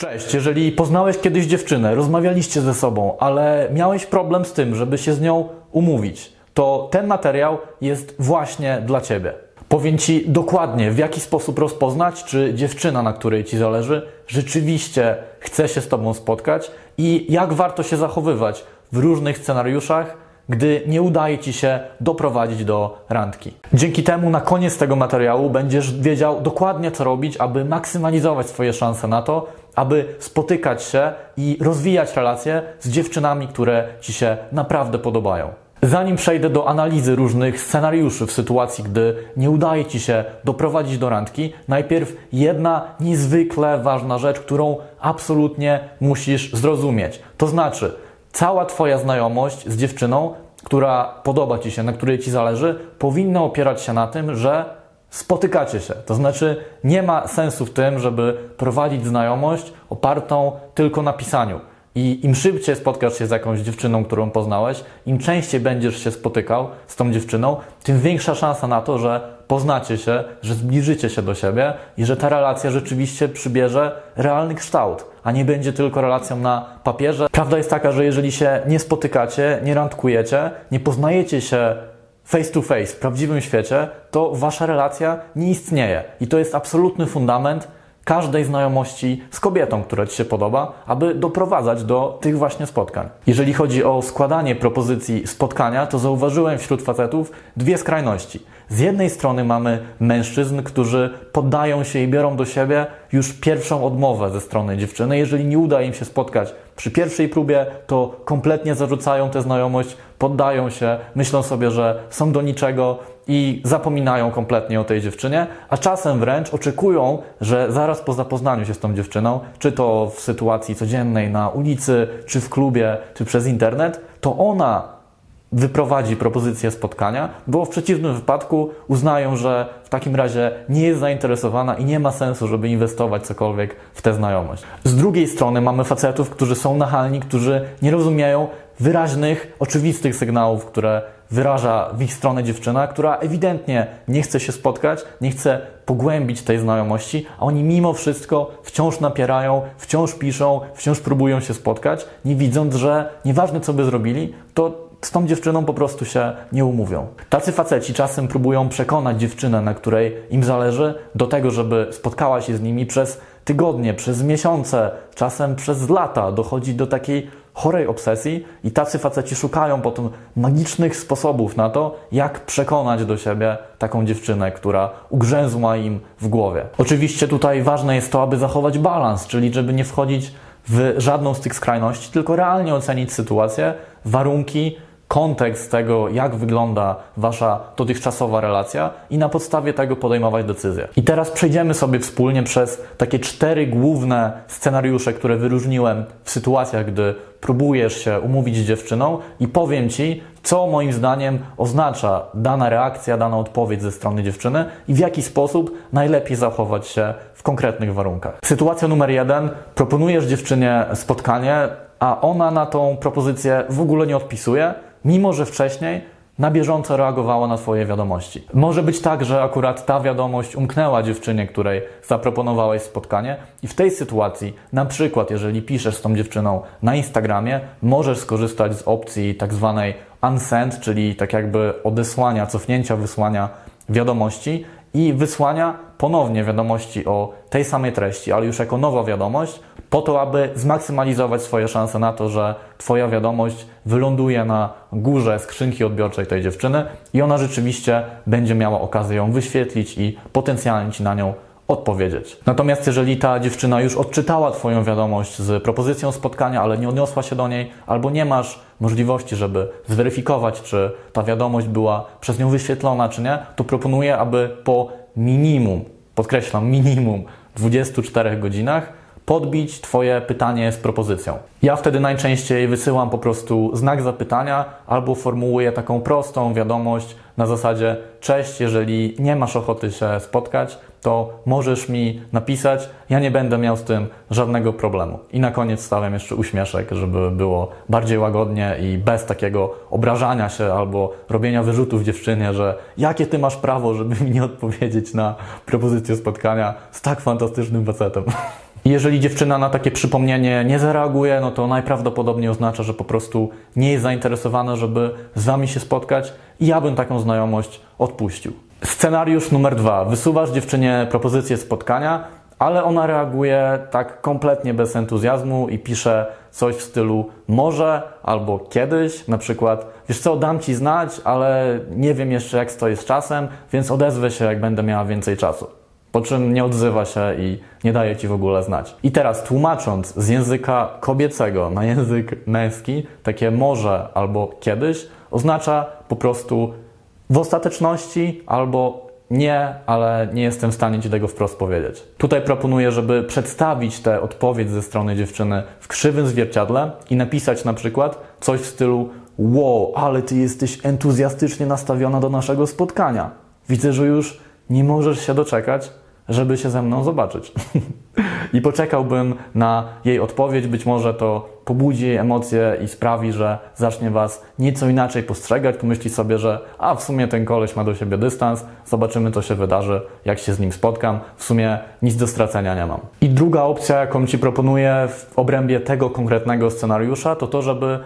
Cześć, jeżeli poznałeś kiedyś dziewczynę, rozmawialiście ze sobą, ale miałeś problem z tym, żeby się z nią umówić, to ten materiał jest właśnie dla Ciebie. Powiem Ci dokładnie, w jaki sposób rozpoznać, czy dziewczyna, na której Ci zależy, rzeczywiście chce się z Tobą spotkać i jak warto się zachowywać w różnych scenariuszach, gdy nie udaje Ci się doprowadzić do randki. Dzięki temu na koniec tego materiału będziesz wiedział dokładnie, co robić, aby maksymalizować swoje szanse na to, aby spotykać się i rozwijać relacje z dziewczynami, które Ci się naprawdę podobają. Zanim przejdę do analizy różnych scenariuszy w sytuacji, gdy nie udaje Ci się doprowadzić do randki, najpierw jedna niezwykle ważna rzecz, którą absolutnie musisz zrozumieć. To znaczy, cała Twoja znajomość z dziewczyną, która podoba Ci się, na której Ci zależy, powinna opierać się na tym, że spotykacie się. To znaczy, nie ma sensu w tym, żeby prowadzić znajomość opartą tylko na pisaniu. I im szybciej spotkasz się z jakąś dziewczyną, którą poznałeś, im częściej będziesz się spotykał z tą dziewczyną, tym większa szansa na to, że poznacie się, że zbliżycie się do siebie i że ta relacja rzeczywiście przybierze realny kształt, a nie będzie tylko relacją na papierze. Prawda jest taka, że jeżeli się nie spotykacie, nie randkujecie, nie poznajecie się face to face w prawdziwym świecie, to wasza relacja nie istnieje. I to jest absolutny fundament każdej znajomości z kobietą, która Ci się podoba, aby doprowadzać do tych właśnie spotkań. Jeżeli chodzi o składanie propozycji spotkania, to zauważyłem wśród facetów dwie skrajności. Z jednej strony mamy mężczyzn, którzy poddają się i biorą do siebie już pierwszą odmowę ze strony dziewczyny. Jeżeli nie uda im się spotkać przy pierwszej próbie, to kompletnie zarzucają tę znajomość, poddają się, myślą sobie, że są do niczego i zapominają kompletnie o tej dziewczynie, a czasem wręcz oczekują, że zaraz po zapoznaniu się z tą dziewczyną, czy to w sytuacji codziennej na ulicy, czy w klubie, czy przez internet, to ona wyprowadzi propozycję spotkania, bo w przeciwnym wypadku uznają, że w takim razie nie jest zainteresowana i nie ma sensu, żeby inwestować cokolwiek w tę znajomość. Z drugiej strony mamy facetów, którzy są nachalni, którzy nie rozumieją wyraźnych, oczywistych sygnałów, które wyraża w ich stronę dziewczyna, która ewidentnie nie chce się spotkać, nie chce pogłębić tej znajomości, a oni mimo wszystko wciąż napierają, wciąż piszą, wciąż próbują się spotkać, nie widząc, że nieważne co by zrobili, to z tą dziewczyną po prostu się nie umówią. Tacy faceci czasem próbują przekonać dziewczynę, na której im zależy, do tego, żeby spotkała się z nimi przez tygodnie, przez miesiące, czasem przez lata. Dochodzi do takiej chorej obsesji i tacy faceci szukają potem magicznych sposobów na to, jak przekonać do siebie taką dziewczynę, która ugrzęzła im w głowie. Oczywiście tutaj ważne jest to, aby zachować balans, czyli żeby nie wchodzić w żadną z tych skrajności, tylko realnie ocenić sytuację, warunki, kontekst tego, jak wygląda Wasza dotychczasowa relacja i na podstawie tego podejmować decyzje. I teraz przejdziemy sobie wspólnie przez takie cztery główne scenariusze, które wyróżniłem w sytuacjach, gdy próbujesz się umówić z dziewczyną i powiem Ci, co moim zdaniem oznacza dana reakcja, dana odpowiedź ze strony dziewczyny i w jaki sposób najlepiej zachować się w konkretnych warunkach. Sytuacja numer jeden. Proponujesz dziewczynie spotkanie, a ona na tą propozycję w ogóle nie odpisuje, mimo że wcześniej na bieżąco reagowała na Twoje wiadomości. Może być tak, że akurat ta wiadomość umknęła dziewczynie, której zaproponowałeś spotkanie, i w tej sytuacji, na przykład, jeżeli piszesz z tą dziewczyną na Instagramie, możesz skorzystać z opcji tak zwanej unsend, czyli tak jakby odesłania, cofnięcia wysłania wiadomości i wysłania ponownie wiadomości o tej samej treści, ale już jako nowa wiadomość, po to, aby zmaksymalizować swoje szanse na to, że Twoja wiadomość wyląduje na górze skrzynki odbiorczej tej dziewczyny i ona rzeczywiście będzie miała okazję ją wyświetlić i potencjalnie Ci na nią odpowiedzieć. Natomiast jeżeli ta dziewczyna już odczytała Twoją wiadomość z propozycją spotkania, ale nie odniosła się do niej, albo nie masz możliwości, żeby zweryfikować, czy ta wiadomość była przez nią wyświetlona, czy nie, to proponuję, aby po minimum, podkreślam, minimum 24 godzinach podbić Twoje pytanie z propozycją. Ja wtedy najczęściej wysyłam po prostu znak zapytania albo formułuję taką prostą wiadomość na zasadzie: Cześć, jeżeli nie masz ochoty się spotkać, to możesz mi napisać. Ja nie będę miał z tym żadnego problemu. I na koniec stawiam jeszcze uśmieszek, żeby było bardziej łagodnie i bez takiego obrażania się albo robienia wyrzutów dziewczynie, że jakie ty masz prawo, żeby mi nie odpowiedzieć na propozycję spotkania z tak fantastycznym facetem. Jeżeli dziewczyna na takie przypomnienie nie zareaguje, no to najprawdopodobniej oznacza, że po prostu nie jest zainteresowana, żeby z Wami się spotkać i ja bym taką znajomość odpuścił. Scenariusz numer dwa. Wysuwasz dziewczynie propozycję spotkania, ale ona reaguje tak kompletnie bez entuzjazmu i pisze coś w stylu może albo kiedyś, na przykład wiesz co, dam Ci znać, ale nie wiem jeszcze jak stoję z czasem, więc odezwę się jak będę miała więcej czasu. Po czym nie odzywa się i nie daje Ci w ogóle znać. I teraz tłumacząc z języka kobiecego na język męski, takie może albo kiedyś oznacza po prostu w ostateczności albo nie, ale nie jestem w stanie Ci tego wprost powiedzieć. Tutaj proponuję, żeby przedstawić tę odpowiedź ze strony dziewczyny w krzywym zwierciadle i napisać na przykład coś w stylu Wow, ale Ty jesteś entuzjastycznie nastawiona do naszego spotkania. Widzę, że już nie możesz się doczekać, żeby się ze mną zobaczyć. I poczekałbym na jej odpowiedź. Być może to pobudzi jej emocje i sprawi, że zacznie Was nieco inaczej postrzegać. Pomyśli sobie, że a w sumie ten koleś ma do siebie dystans, zobaczymy co się wydarzy, jak się z nim spotkam. W sumie nic do stracenia nie mam. I druga opcja, jaką Ci proponuję w obrębie tego konkretnego scenariusza, to to, żeby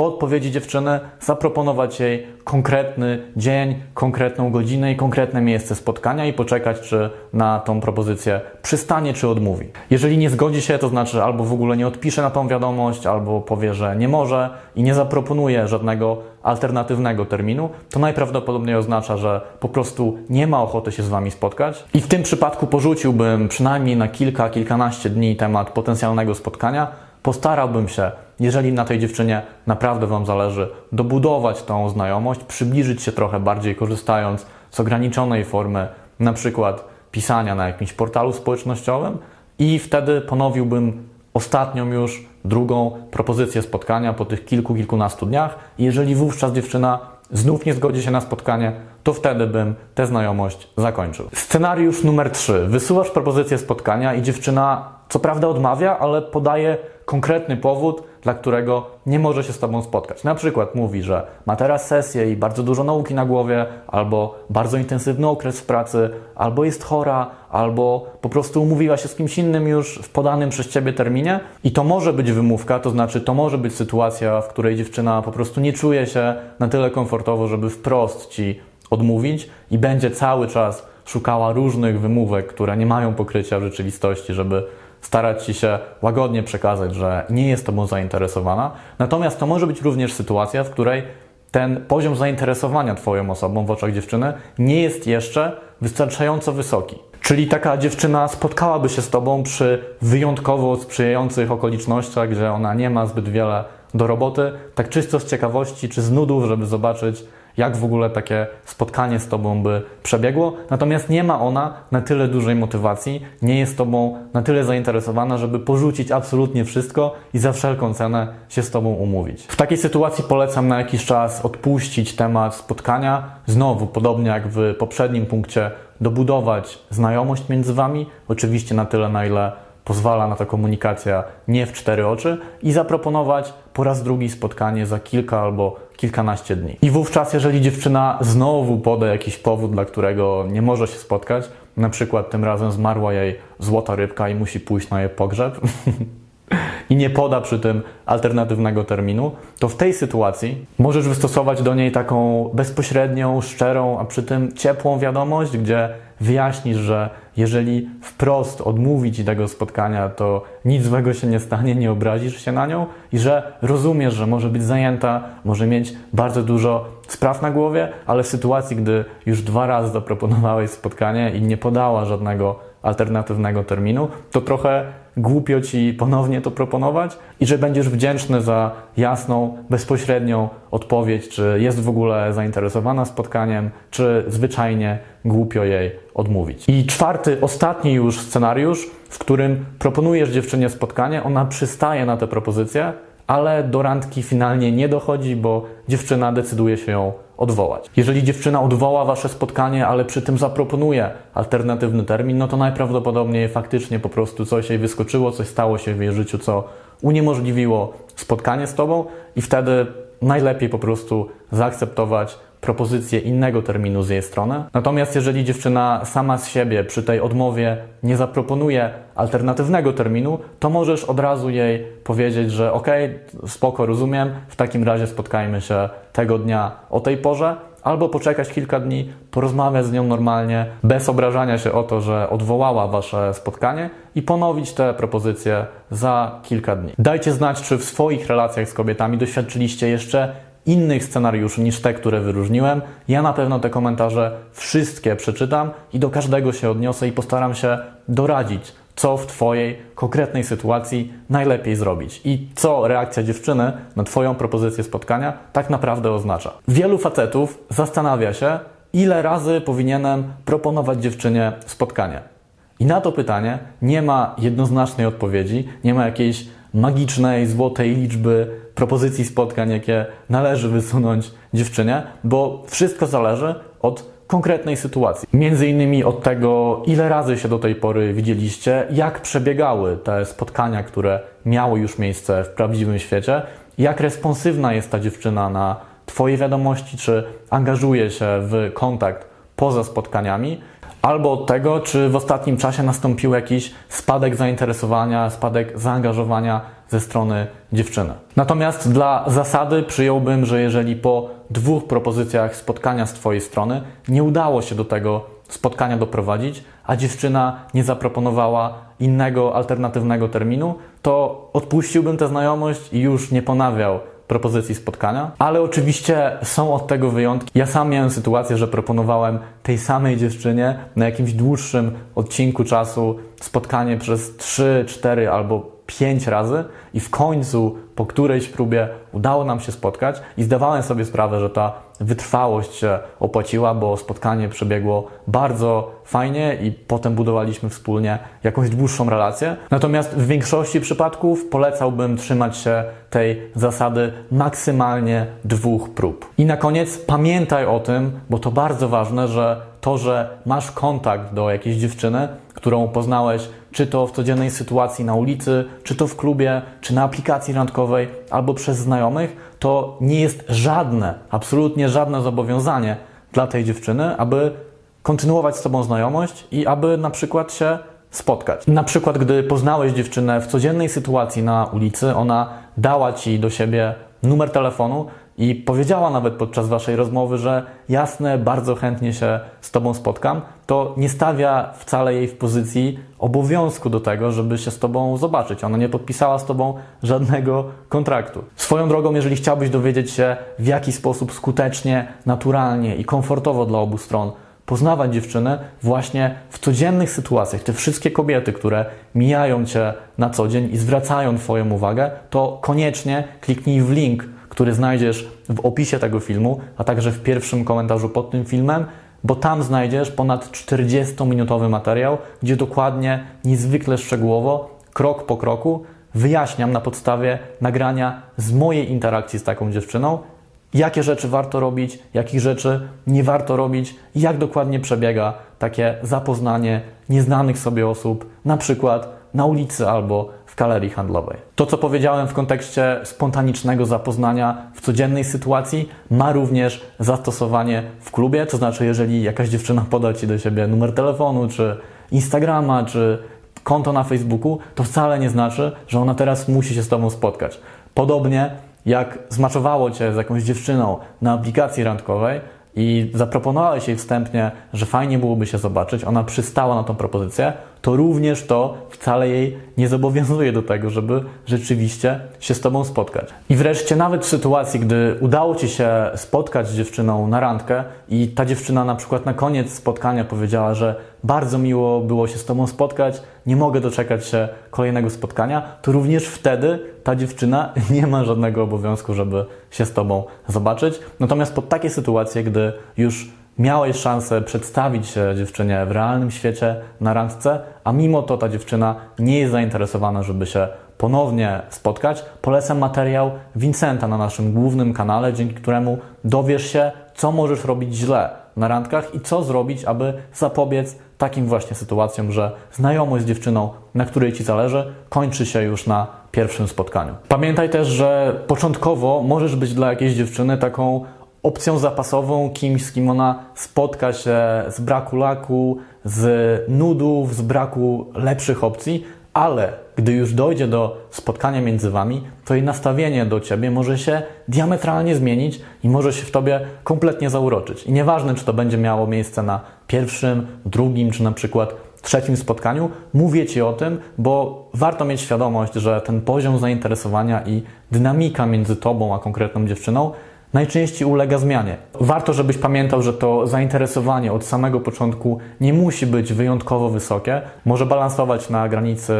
po odpowiedzi dziewczyny zaproponować jej konkretny dzień, konkretną godzinę i konkretne miejsce spotkania i poczekać, czy na tą propozycję przystanie, czy odmówi. Jeżeli nie zgodzi się, to znaczy albo w ogóle nie odpisze na tą wiadomość, albo powie, że nie może i nie zaproponuje żadnego alternatywnego terminu, to najprawdopodobniej oznacza, że po prostu nie ma ochoty się z Wami spotkać. I w tym przypadku porzuciłbym przynajmniej na kilka, kilkanaście dni temat potencjalnego spotkania. Postarałbym się jeżeli na tej dziewczynie naprawdę Wam zależy, dobudować tą znajomość, przybliżyć się trochę bardziej, korzystając z ograniczonej formy, na przykład pisania na jakimś portalu społecznościowym, i wtedy ponowiłbym ostatnią już drugą propozycję spotkania po tych kilku, kilkunastu dniach. Jeżeli wówczas dziewczyna znów nie zgodzi się na spotkanie, to wtedy bym tę znajomość zakończył. Scenariusz numer 3. Wysuwasz propozycję spotkania i dziewczyna co prawda odmawia, ale podaje konkretny powód, dla którego nie może się z Tobą spotkać. Na przykład mówi, że ma teraz sesję i bardzo dużo nauki na głowie, albo bardzo intensywny okres w pracy, albo jest chora, albo po prostu umówiła się z kimś innym już w podanym przez Ciebie terminie. I to może być wymówka, to znaczy to może być sytuacja, w której dziewczyna po prostu nie czuje się na tyle komfortowo, żeby wprost Ci odmówić i będzie cały czas szukała różnych wymówek, które nie mają pokrycia w rzeczywistości, żeby starać ci się łagodnie przekazać, że nie jest tobą zainteresowana. Natomiast to może być również sytuacja, w której ten poziom zainteresowania Twoją osobą w oczach dziewczyny nie jest jeszcze wystarczająco wysoki. Czyli taka dziewczyna spotkałaby się z Tobą przy wyjątkowo sprzyjających okolicznościach, gdzie ona nie ma zbyt wiele do roboty, tak czysto z ciekawości czy z nudów, żeby zobaczyć, jak w ogóle takie spotkanie z Tobą by przebiegło. Natomiast nie ma ona na tyle dużej motywacji, nie jest Tobą na tyle zainteresowana, żeby porzucić absolutnie wszystko i za wszelką cenę się z Tobą umówić. W takiej sytuacji polecam na jakiś czas odpuścić temat spotkania. Znowu, podobnie jak w poprzednim punkcie, dobudować znajomość między Wami, oczywiście na tyle, na ile pozwala na to komunikacja nie w cztery oczy i zaproponować po raz drugi spotkanie za kilka albo kilkanaście dni. I wówczas, jeżeli dziewczyna znowu poda jakiś powód, dla którego nie może się spotkać, na przykład tym razem zmarła jej złota rybka i musi pójść na jej pogrzeb, i nie poda przy tym alternatywnego terminu, to w tej sytuacji możesz wystosować do niej taką bezpośrednią, szczerą, a przy tym ciepłą wiadomość, gdzie wyjaśnisz, że jeżeli wprost odmówi ci tego spotkania, to nic złego się nie stanie, nie obrazisz się na nią i że rozumiesz, że może być zajęta, może mieć bardzo dużo spraw na głowie, ale w sytuacji, gdy już dwa razy zaproponowałeś spotkanie i nie podała żadnego alternatywnego terminu, to trochę głupio ci ponownie to proponować i że będziesz wdzięczny za jasną, bezpośrednią odpowiedź, czy jest w ogóle zainteresowana spotkaniem, czy zwyczajnie głupio jej odmówić. I czwarty, ostatni już scenariusz, w którym proponujesz dziewczynie spotkanie, ona przystaje na tę propozycję, ale do randki finalnie nie dochodzi, bo dziewczyna decyduje się ją odwołać. Jeżeli dziewczyna odwoła wasze spotkanie, ale przy tym zaproponuje alternatywny termin, no to najprawdopodobniej faktycznie po prostu coś jej wyskoczyło, coś stało się w jej życiu, co uniemożliwiło spotkanie z tobą i wtedy najlepiej po prostu zaakceptować propozycję innego terminu z jej strony. Natomiast jeżeli dziewczyna sama z siebie przy tej odmowie nie zaproponuje alternatywnego terminu, to możesz od razu jej powiedzieć, że ok, spoko, rozumiem, w takim razie spotkajmy się tego dnia o tej porze, albo poczekać kilka dni, porozmawiać z nią normalnie, bez obrażania się o to, że odwołała wasze spotkanie i ponowić te propozycje za kilka dni. Dajcie znać, czy w swoich relacjach z kobietami doświadczyliście jeszcze innych scenariuszy niż te, które wyróżniłem. Ja na pewno te komentarze wszystkie przeczytam i do każdego się odniosę i postaram się doradzić, co w Twojej konkretnej sytuacji najlepiej zrobić i co reakcja dziewczyny na Twoją propozycję spotkania tak naprawdę oznacza. Wielu facetów zastanawia się, ile razy powinienem proponować dziewczynie spotkanie. I na to pytanie nie ma jednoznacznej odpowiedzi, nie ma jakiejś magicznej, złotej liczby propozycji spotkań, jakie należy wysunąć dziewczynie, bo wszystko zależy od konkretnej sytuacji. Między innymi od tego, ile razy się do tej pory widzieliście, jak przebiegały te spotkania, które miały już miejsce w prawdziwym świecie, jak responsywna jest ta dziewczyna na Twoje wiadomości, czy angażuje się w kontakt poza spotkaniami, albo od tego, czy w ostatnim czasie nastąpił jakiś spadek zainteresowania, spadek zaangażowania ze strony dziewczyny. Natomiast dla zasady przyjąłbym, że jeżeli po dwóch propozycjach spotkania z Twojej strony nie udało się do tego spotkania doprowadzić, a dziewczyna nie zaproponowała innego, alternatywnego terminu, to odpuściłbym tę znajomość i już nie ponawiał propozycji spotkania, ale oczywiście są od tego wyjątki. Ja sam miałem sytuację, że proponowałem tej samej dziewczynie na jakimś dłuższym odcinku czasu spotkanie przez 3, 4 albo pięć razy i w końcu po którejś próbie udało nam się spotkać i zdawałem sobie sprawę, że ta wytrwałość się opłaciła, bo spotkanie przebiegło bardzo fajnie i potem budowaliśmy wspólnie jakąś dłuższą relację. Natomiast w większości przypadków polecałbym trzymać się tej zasady maksymalnie dwóch prób. I na koniec pamiętaj o tym, bo to bardzo ważne, że to, że masz kontakt do jakiejś dziewczyny, którą poznałeś, czy to w codziennej sytuacji na ulicy, czy to w klubie, czy na aplikacji randkowej, albo przez znajomych, to nie jest żadne, absolutnie żadne zobowiązanie dla tej dziewczyny, aby kontynuować z Tobą znajomość i aby na przykład się spotkać. Na przykład, gdy poznałeś dziewczynę w codziennej sytuacji na ulicy, ona dała Ci do siebie numer telefonu i powiedziała nawet podczas Waszej rozmowy, że jasne, bardzo chętnie się z Tobą spotkam, to nie stawia wcale jej w pozycji obowiązku do tego, żeby się z Tobą zobaczyć. Ona nie podpisała z Tobą żadnego kontraktu. Swoją drogą, jeżeli chciałbyś dowiedzieć się, w jaki sposób skutecznie, naturalnie i komfortowo dla obu stron poznawać dziewczynę właśnie w codziennych sytuacjach. Te wszystkie kobiety, które mijają Cię na co dzień i zwracają Twoją uwagę, to koniecznie kliknij w link, który znajdziesz w opisie tego filmu, a także w pierwszym komentarzu pod tym filmem, bo tam znajdziesz ponad 40-minutowy materiał, gdzie dokładnie, niezwykle szczegółowo, krok po kroku wyjaśniam na podstawie nagrania z mojej interakcji z taką dziewczyną, jakie rzeczy warto robić, jakich rzeczy nie warto robić, jak dokładnie przebiega takie zapoznanie nieznanych sobie osób, na przykład na ulicy albo w galerii handlowej. To, co powiedziałem w kontekście spontanicznego zapoznania w codziennej sytuacji, ma również zastosowanie w klubie, to znaczy, jeżeli jakaś dziewczyna poda ci do siebie numer telefonu, czy Instagrama, czy konto na Facebooku, to wcale nie znaczy, że ona teraz musi się z Tobą spotkać. Podobnie jak zmaczowało Cię z jakąś dziewczyną na aplikacji randkowej i zaproponowałeś jej wstępnie, że fajnie byłoby się zobaczyć, ona przystała na tą propozycję, to również to wcale jej nie zobowiązuje do tego, żeby rzeczywiście się z Tobą spotkać. I wreszcie nawet w sytuacji, gdy udało Ci się spotkać z dziewczyną na randkę i ta dziewczyna na przykład na koniec spotkania powiedziała, że bardzo miło było się z Tobą spotkać, nie mogę doczekać się kolejnego spotkania, to również wtedy ta dziewczyna nie ma żadnego obowiązku, żeby się z Tobą zobaczyć. Natomiast pod takie sytuacje, gdy już miałeś szansę przedstawić się dziewczynie w realnym świecie na randce, a mimo to ta dziewczyna nie jest zainteresowana, żeby się ponownie spotkać, polecam materiał Vincenta na naszym głównym kanale, dzięki któremu dowiesz się, co możesz robić źle na randkach i co zrobić, aby zapobiec takim właśnie sytuacjom, że znajomość z dziewczyną, na której Ci zależy, kończy się już na pierwszym spotkaniu. Pamiętaj też, że początkowo możesz być dla jakiejś dziewczyny taką opcją zapasową, kimś, z kim ona spotka się z braku laku, z nudów, z braku lepszych opcji, ale gdy już dojdzie do spotkania między wami, to jej nastawienie do ciebie może się diametralnie zmienić i może się w tobie kompletnie zauroczyć. I nieważne, czy to będzie miało miejsce na pierwszym, drugim, czy na przykład trzecim spotkaniu, mówię Ci o tym, bo warto mieć świadomość, że ten poziom zainteresowania i dynamika między Tobą a konkretną dziewczyną najczęściej ulega zmianie. Warto, żebyś pamiętał, że to zainteresowanie od samego początku nie musi być wyjątkowo wysokie, może balansować na granicy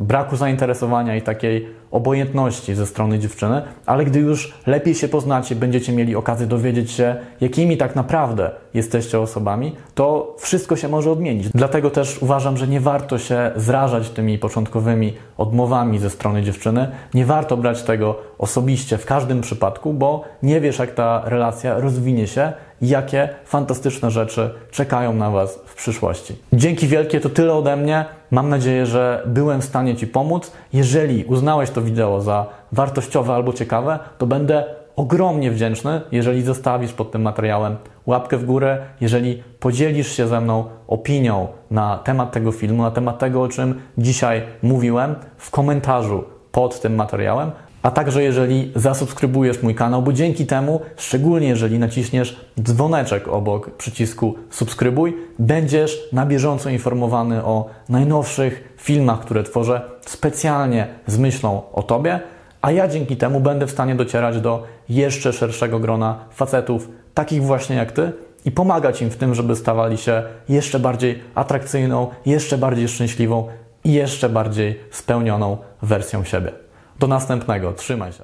braku zainteresowania i takiej obojętności ze strony dziewczyny, ale gdy już lepiej się poznacie, będziecie mieli okazję dowiedzieć się, jakimi tak naprawdę jesteście osobami, to wszystko się może odmienić. Dlatego też uważam, że nie warto się zrażać tymi początkowymi odmowami ze strony dziewczyny. Nie warto brać tego osobiście w każdym przypadku, bo nie wiesz, jak ta relacja rozwinie się jakie fantastyczne rzeczy czekają na Was w przyszłości. Dzięki wielkie, to tyle ode mnie. Mam nadzieję, że byłem w stanie Ci pomóc. Jeżeli uznałeś to wideo za wartościowe albo ciekawe, to będę ogromnie wdzięczny, jeżeli zostawisz pod tym materiałem łapkę w górę, jeżeli podzielisz się ze mną opinią na temat tego filmu, na temat tego, o czym dzisiaj mówiłem w komentarzu pod tym materiałem, a także jeżeli zasubskrybujesz mój kanał, bo dzięki temu, szczególnie jeżeli naciśniesz dzwoneczek obok przycisku subskrybuj, będziesz na bieżąco informowany o najnowszych filmach, które tworzę specjalnie z myślą o Tobie, a ja dzięki temu będę w stanie docierać do jeszcze szerszego grona facetów, takich właśnie jak Ty, i pomagać im w tym, żeby stawali się jeszcze bardziej atrakcyjną, jeszcze bardziej szczęśliwą i jeszcze bardziej spełnioną wersją siebie. Do następnego. Trzymaj się.